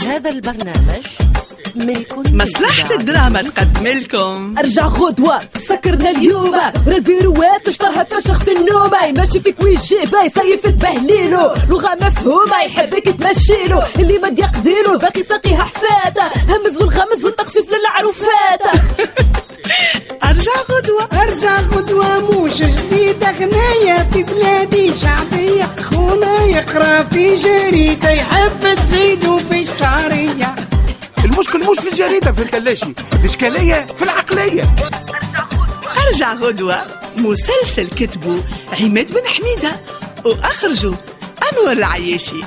هذا البرنامج ملك مصلحة الدراما تقدم لكم أرجع غدوة سكرنا اليوم. راه البيروات اشطرها تفشخ في النوم ماشي فيك ويجيبه يصيف تبهليلو. لغة مفهومة يحبك تمشيلو. اللي ما يقديلو باقي ساقيها حفاتة همز والغمز والتخفيف للعروفات أرجع غدوة أرجع غدوة موش جديدة غنية في بلادي شعبية خونا يقرأ في جريدة يحب تزيدو مش في الجريدة في الثلاجة الإشكالية في العقلية. أرجع غدوة مسلسل كتبه عماد بن حميدة وأخرجه أنور العياشي.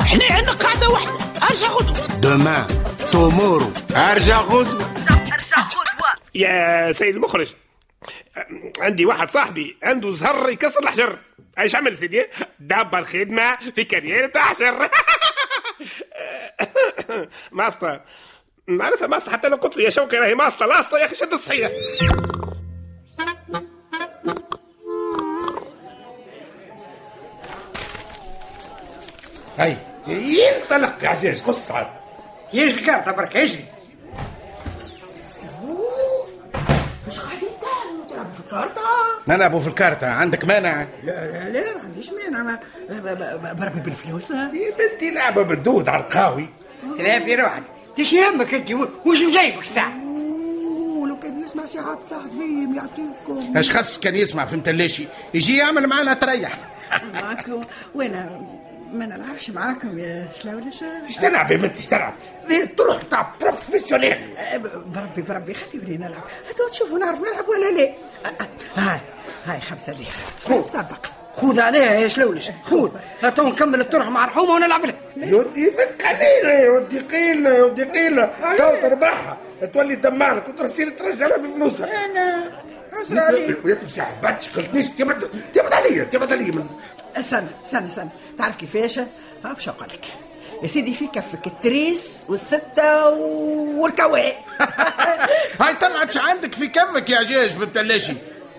إحنا عندنا قاعدة واحدة. أرجع غدوة. دومان تومورو أرجع غدوة. يا سيد المخرج. عندي واحد صاحبي عنده زهر يكسر الحجر. إيش عمل سيدي؟ دبر خدمة في كارير حجر ماسطة معرفة ماسطة حتى لو قلت له يا شوقي راهي ماسطة لاسطة يا أخي شد الصحيح هاي ينطلق يا عزيز قص عاد يجي الكارتة برك يجري. نلعبوا في الكارتة؟ عندك مانع؟ لا لا ما عنديش مانع. ما ب- ب- بربي بالفلوس. يا بنتي لعبة بالدود على القهوي لا في روحك تيش يهمك أنت؟ وش أوه، لو كان يسمع ساعة فيهم يعطيكم. إيش خص كان يسمع؟ في متلاشي يجي يعمل معنا تريح. معاكم وأنا ما نلعبش معاكم يا شلاولش تلعب يا إيش تلعب ذي تروح تاع professionnel أه، بربي بربي خليوني نلعب هاتوا تشوفوا نعرف نلعب ولا لا أه، أه، هاي هاي خمسة ليف سبق خذ عليها يا شلولش خذ هاتوا نكمل الطرح مع رحومة ونلعب لها يودي فك علينا يا ودي قيلنا يا ودي قيلنا تو تربحها تولي دمارك وترسيل ترجع لها في فلوسها أنا ويا تمسح باتش قلتنيش تبعد تبعد عليا تبعد عليا استنى استنى استنى. تعرف كيفاش؟ ها باش أقول لك. يا سيدي في كفك التريس والستة والكواء هاي طلعت شو عندك في كفك يا جيش؟ في متلاشي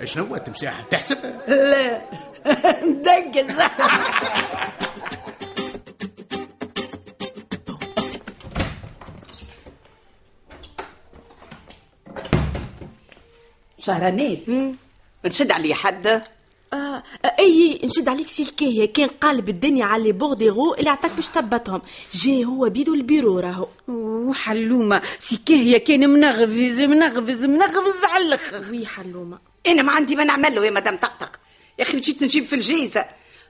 شنو هو التمساح تحسبها لا. دقز. شهرانيس نشد عليه حد؟ آه أي نشد عليك سلكيه كان قالب الدنيا على لي بورديغو اللي عطاك باش تثبتهم جاي هو بيدو البيرو راهو. وحلومة سكاهية كان منغفز منغفز منغفز على الأخر. وي حلومة. أنا ما عندي ما نعمل له يا مدام طقطق. يا أخي مشيت نجيب في الجيزة.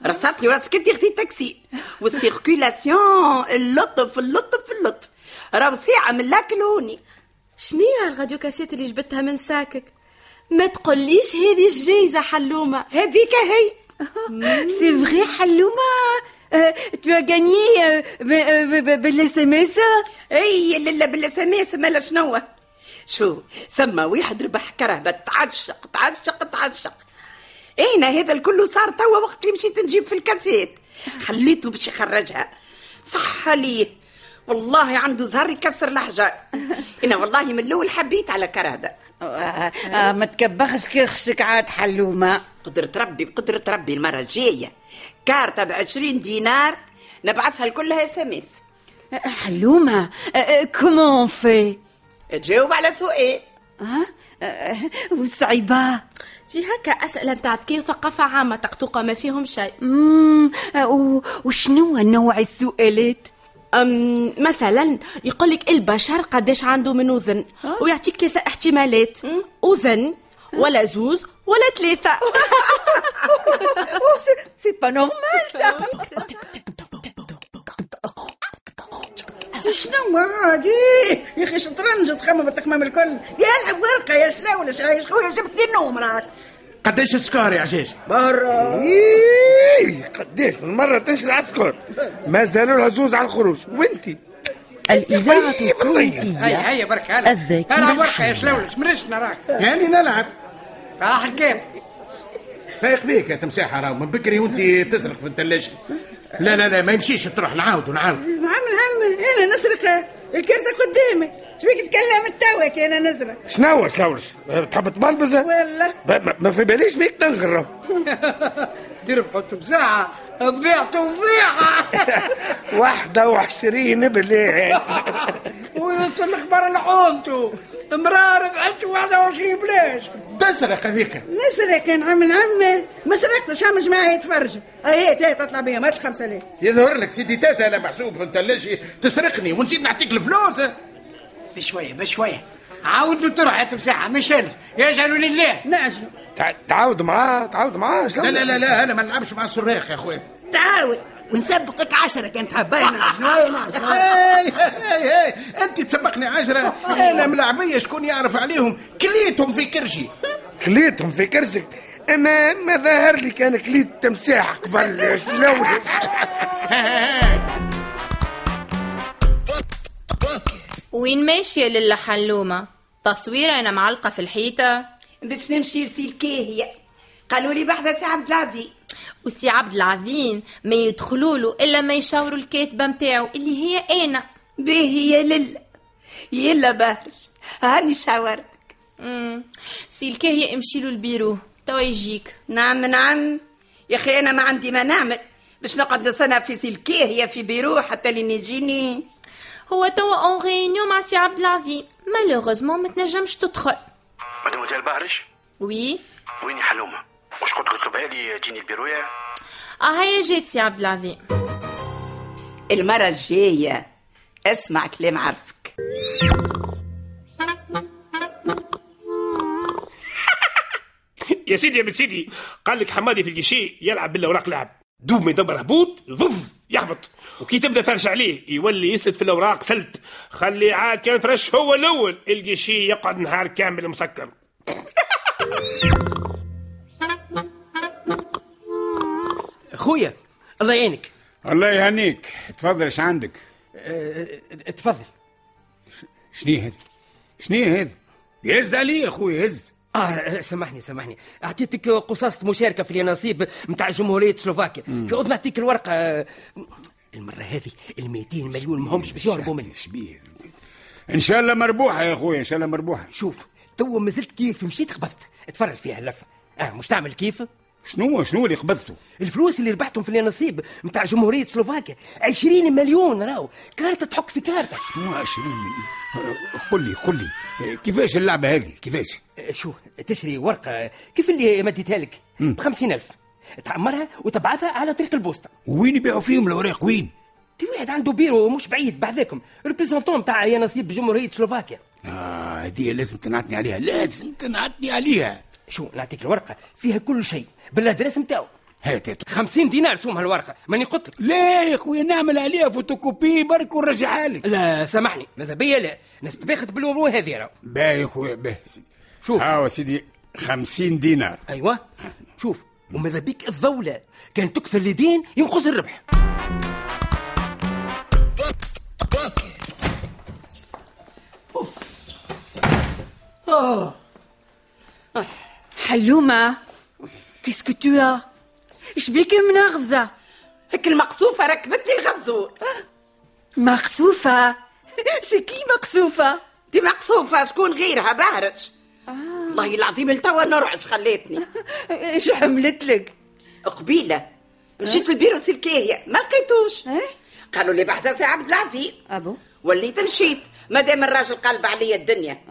رصات لي راسك انت أختي التاكسي. وال circulation اللطف اللطف اللطف. راهو ساعة من لاك لهوني شنيا ال radio cassette اللي جبتها من ساكك؟ ما تقوليش هذه الجايزه حلومة. هذيك هي. c'est vrai حلومة tu gagnes بال SMS اي لا بال SMS مالا شنو؟ شو؟ ثم واحد ربح كرهبة. تعشق تعشق تعشق. اين هذا الكل صار توا وقت اللي مشيت نجيب في الكاسيت. خليته باش يخرجها. صح ليه والله عنده زهر يكسر الحجار إنا والله من الأول حبيت على كرهبة. ما تكبخش كرشك عاد حلومة قدرة ربي بقدرة ربي المرة الجاية. كارتة بعشرين دينار نبعثها لكلها SMS حلومة comment في تجاوب على سؤال. ها وصعيبة. جي هكا اسئله نتاع ذكي وثقافه عامة تقطوقه ما فيهم شيء. مم، و- وشنو نوع السؤالات؟ أم مثلا يقول لك البشر قداش عنده من وزن ويعطيك ثلاثة احتمالات وزن ولا زوز ولا ثلاثة. c'est pas normal شنو هادي؟ يا أخي شطرنج تخمم التخمام الكل. يا العب ورقه يا شلاولش يا خويا جبت لي النوم راك. قديش السكار يا عزيز؟ برا إيه، قديش؟ من مرة تنشد العسكر ما زالوا لها زوز على الخروج. وانتي؟ الإذاعة طيب، التونسية هيا هيا برك هلا. الذاكرة العب ورقة يا. شلولش مرشنا راك يعني نلعب. راح الكيف. فايق بيك يا تمساح راهو من بكري وانت تسرق في الثلاجة. لا لا لا ما يمشيش تروح نعاود ونعاود نعم نعم. أنا نسرق الكرتة قدامي. شبيك تكلم التوك أنا نسرق شنو شلولش تحب تبلبز ولا ما- في باليش بيك تنغر دير بحطوا بساعة بعته بيعة. واحدة وعشرين بلاش. ويوصل الخبر لحومته. مراه ربحت 21 بلاش. تسرق هذيك. نسرق يا عم عمي ما سرقتش هم جماعة يتفرج هي تي تطلع بيا مات الخمسة ليه يظهر لك سيدي تاتا أنا محسوب في الثلاجه تسرقني ونسيت نعطيك الفلوس. بشوية بشوية. عاودوا تروح تمسحها مش أنا. يجعلوا لله. نعجلوا تع- تعاود معاه تعاود معاه؟ لا لا لا لا أنا ما نلعبش مع الصراخ يا أخويا. تعاود. ونسبقك عشرة كانت حباينا شنو نعجلوا هاي هاي هاي. أنت تسبقني عشرة. أنا ملاعبية شكون يعرف عليهم؟ كليتهم في كرشي. كليتهم في كرشك أنا ما ظهر لي كان كليت تمساح قبل. شلون وين ماشية للا حلومة تصويرة أنا معلقة في الحيطة؟ باش نمشي لسلكيه هي. قالوا لي بحذا سي عبد العزيز وسي عبد العظيم ما يدخلوا له إلا ما يشاوروا الكاتبة متاعه اللي هي أنا. باهي يا للا يلا بهرج هاني شاورتك مم. سي الكاهية امشي له البيرو توا يجيك. نعم نعم. يا أخي أنا ما عندي ما نعمل باش نقعد نصنع في سلكيه هي في بيرو حتى لين يجيني. هو توا en réunion مع سي عبد العظيم. malheureusement ما تنجمش تدخل. مدموزيل بهرش oui ويني حلومة؟ واش قلت لك طلبها لي جيني البيروية آه هيا جات سي عبد العظيم المرة الجاية اسمع كلام عرفك يا سيدي يا بن سيدي قال لك حمادي في الجيشي يلعب بالاوراق لعب دوب ما يدبر هبوط يضف يهبط وكي تبدا فرش عليه يولي يسلت في الاوراق سلت خلي عاد كان فرش هو الأول الجيشي يقعد نهار كامل مسكر الله يعينك. الله يهنيك. تفضل إيش عندك؟ أه، تفضل. شنو هذا؟ شنو هذا؟ يهز علي يا أخوي هز آه سامحني سامحني. أعطيتك قصاصة مشاركة في اليانصيب نتاع جمهورية سلوفاكيا. في اذن نعطيك الورقة. المرة هذه ال 200 مليون ماهمش باش يهربوا مني. شبيه إن شاء الله مربوحة يا أخوي إن شاء الله مربوحة. شوف توا مازلت كيف مشيت قبضت اتفرج فيها اللفة. آه مش تعمل كيف؟ شنو شنو اللي قبضته الفلوس اللي ربحتهم في اليانصيب نتاع جمهورية سلوفاكيا. 20 مليون راهو. كارتة تحك في كارتة. شنو 20 مليون؟ قل لي قل لي. كيفاش اللعبة هذه؟ كيفاش؟ شو تشري ورقة. كيف اللي مديتها لك؟ ب 50000 تعمرها وتبعثها على طريق البوسطة. وين يبيعوا فيهم الأوراق؟ وين؟ في واحد عنده بيرو مش بعيد. بعدكم représentant تاع يانصيب بجمهورية سلوفاكيا. آه هذه لازم تنعتني عليها. لازم تنعتني عليها. شو نعطيك الورقة فيها كل شيء بال adresse نتاعو. هات هات 50 دينار سومها الورقة ماني قلت لك. لا يا أخويا نعمل عليها فوتوكوبي برك ونرجعها لك. لا سامحني ماذا بيا لا نستباخت بالامور هذه راهو. باهي يا أخويا باهي سيدي شوف هاو سيدي 50 دينار. أيوه. شوف وماذا بيك الضولة؟ كان تكثر اليدين ينقص الربح. Oh. حلومة qu'est-ce que tu as شبيك منغفزة هيك المقصوفة ركبت لي الغزور مقصوفة؟ سي كي مقصوفة. دي مقصوفة شكون غيرها بهرج. والله العظيم التوا نرعش خليتني إيش حملت لك؟ قبيلة. مشيت للبيرو سلكية ما لقيتوش. قالوا لي بحث سي عبد العزيز أبو. وليت مشيت. مادام الراجل قلب عليا الدنيا.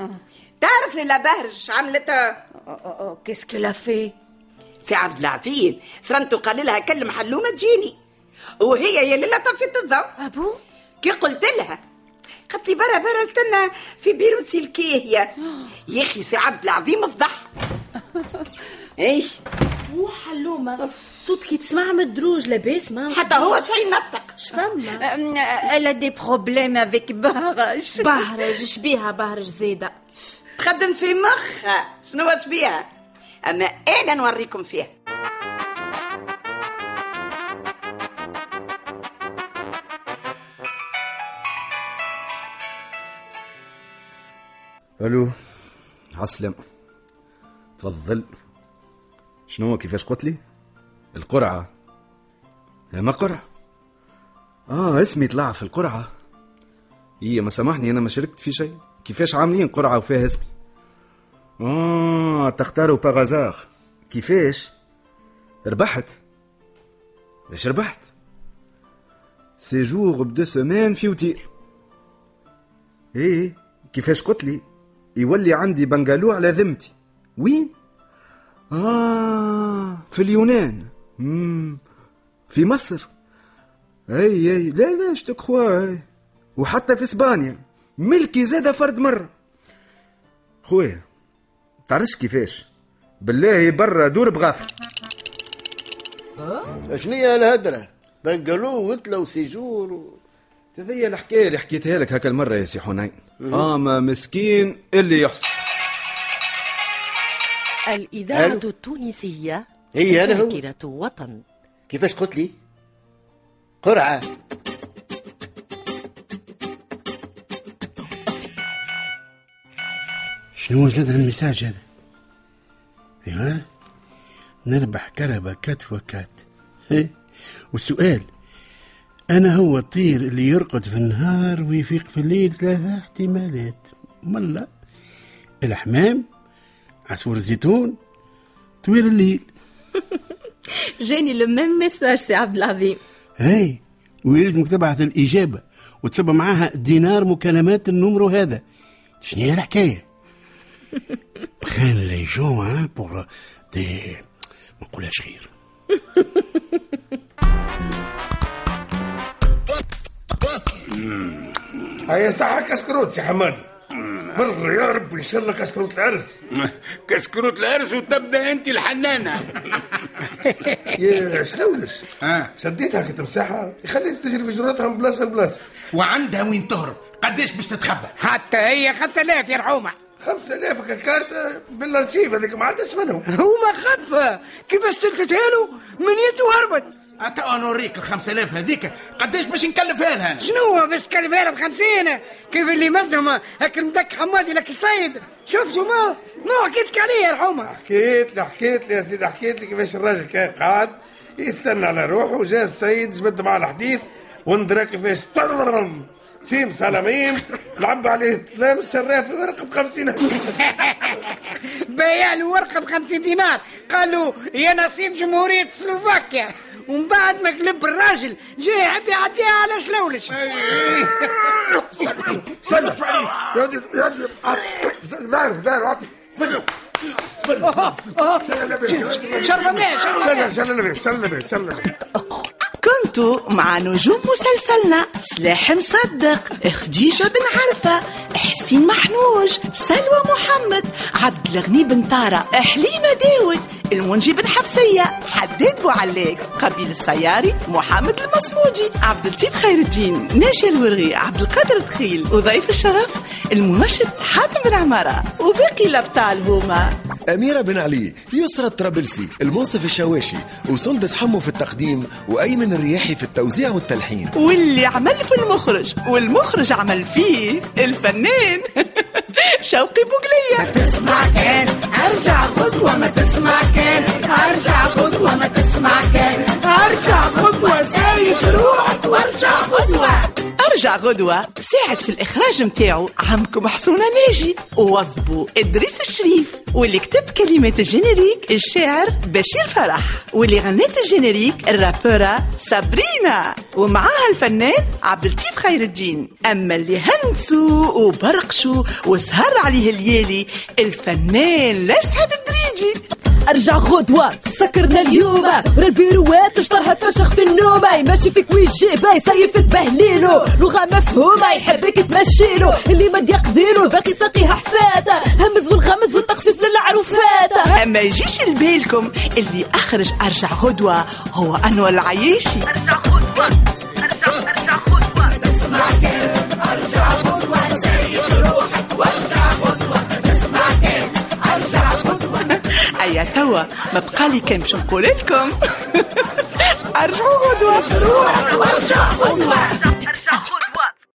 تعرف لي لا بهرج عملت كيسكو لا في سي عبد العزيز فرنتو قال لها كلم حلومه تجيني وهي يا ليلة طفت الضوء ابو كي قلت لها قالت لي برا برا استنى في بيرو سلكيه يا يا أخي سي عبد العظيم فضح اي وحلومة صوت كي تسمع من الدروج لاباس ما حتى هو شي نطق شفما الا des problèmes avec بهرج بهرج شبيها بهرج زيدة تخدم في مخها شنو بيها؟ أما أنا نوريكم فيها؟ ألو عالسلام تفضل. شنو كيفاش قلت لي؟ القرعة. لا ما قرعة. آه اسمي طلع في القرعة. هي ما سامحني أنا ما شاركت في شيء. كيفاش عاملين قرعة وفيها اسمي آه تختاروا باغازار كيفاش؟ ربحت. باش ربحت؟ سيجور بدو سومان في وتير إيه كيفاش قلت لي؟ يولي عندي بنغالو على ذمتي. وين؟ آه في اليونان. مم. في مصر. أي أي. لا لا شتكخوا وحتى في إسبانيا. ملكي زاد فرد مرة. خويا تعرفش كيفاش؟ بالله برا دور بغافل. شنو هي الهدرة؟ بنقلو وتلا وسيجور و... هذه الحكاية اللي حكيتها لك هكا المرة يا سي حنين. أما مسكين اللي يحصل. الإذاعة. التونسية هي أنا هو. وطن. كيفاش قلت لي؟ قرعة. شنو زاد المساج هذا؟ ايوا نربح كربة كات وكات. إيه؟ والسؤال أنا هو الطير اللي يرقد في النهار ويفيق في الليل ثلاثة احتمالات. ملا. الحمام عصفور الزيتون طويل الليل. جاني le même message سي عبد العظيم. هاي. ويلزمك تبعث الإجابة وتصب معاها دينار مكالمات النمرو هذا. شنو هي الحكاية؟ بخان لي جون ها بور دي ما نقولهاش خير هيا صحة كسكروت سي حمادي مر يا رب ان شاء الله كسكروت العرس كسكروت العرس وتبدا انت الحنانه يا شلونش شديتها كتمساحة خليت تجري في جراتها من بلاصة لبلاصة وعندها وين تهرب قداش باش تتخبى حتى هي 5000 يا رحومه 5000 كارت بالأرشيف هذيك ما عادش منهم. هو ما خف كيفاش سلكتها له من يده هربت أتا أنا نوريك ال 5000 هذيك. قداش باش نكلفها لها؟ شنو باش تكلفها له بخمسين كيف اللي مدهم؟ هاك المدك حمادي لك الصيد. شفتوا ما ما حكيتك عليه يا رحومه حكيت لي حكيت لي يا سيدي حكيت لي كيفاش الراجل كان قاعد يستنى على روحه وجا السيد جبد معاه الحديث. وندرى كيفاش طررم سيم سلاميم لعب عليه تلام الشراف ورقة ب 50 بيع له ورقه ب 50 دينار. قال له يا نصيب جمهورية سلوفاكيا. ومن بعد ما قلب الراجل جاي يحب يعديها على شلولش سلم. يا ودي يا ودي دار دار عطي سلم شرف مليح شرف مليح سلم سلم سلم سلم كنتوا مع نجوم مسلسلنا سلاح مصدق خديجة بن عرفة حسين محنوج سلوى محمد عبد الغني بن طارة حليمة داود المنجي بن حفصية حداد بوعلاق قبيل السياري محمد المصمودي عبد اللطيف خير الدين ناجي الورغي عبد القادر تخيل وضيف الشرف المنشط حاتم بن عمارة وباقي الأبطال هما. أميرة بن علي يسرى الطرابلسي المنصف الشواشي وسندس حمو في التقديم وأيمن الرياحي في التوزيع والتلحين. واللي عمل في المخرج والمخرج عمل فيه الفنان شوقي بوقلية تسمع كان أرجع خطوة ما تسمع كان أرجع خطوة ما تسمع كان أرجع خطوة وارجع خطوة أرجع غدوة ساعد في الإخراج متاعو. عمكم حسونة ناجي. ووظبوا إدريس الشريف. واللي كتب كلمات ال générique الشاعر بشير فرح. واللي غنت ال générique الرابورة سابرينا. ومعاها الفنان عبد اللطيف خير الدين. أما اللي هنسوا وبرقشوا وسهر عليه الليالي الفنان لسعد الدريدي أرجع غدوة سكرنا اليوم. راه البيروات اشطرها تفشخ في النوم ماشي فيك ويجي باي سيف تبهليلو. لغة مفهومة يحبك تمشيلو. اللي ما يقديلو باقي ساقيها حفاتة همز والغمز والتخفيف للعروفات أما يجيش لبالكم. اللي أخرج أرجع غدوة هو أنور العياشي أيا توا ما بقالي كان باش نقول لكم. أرجعوا غدوة وارجع خطوة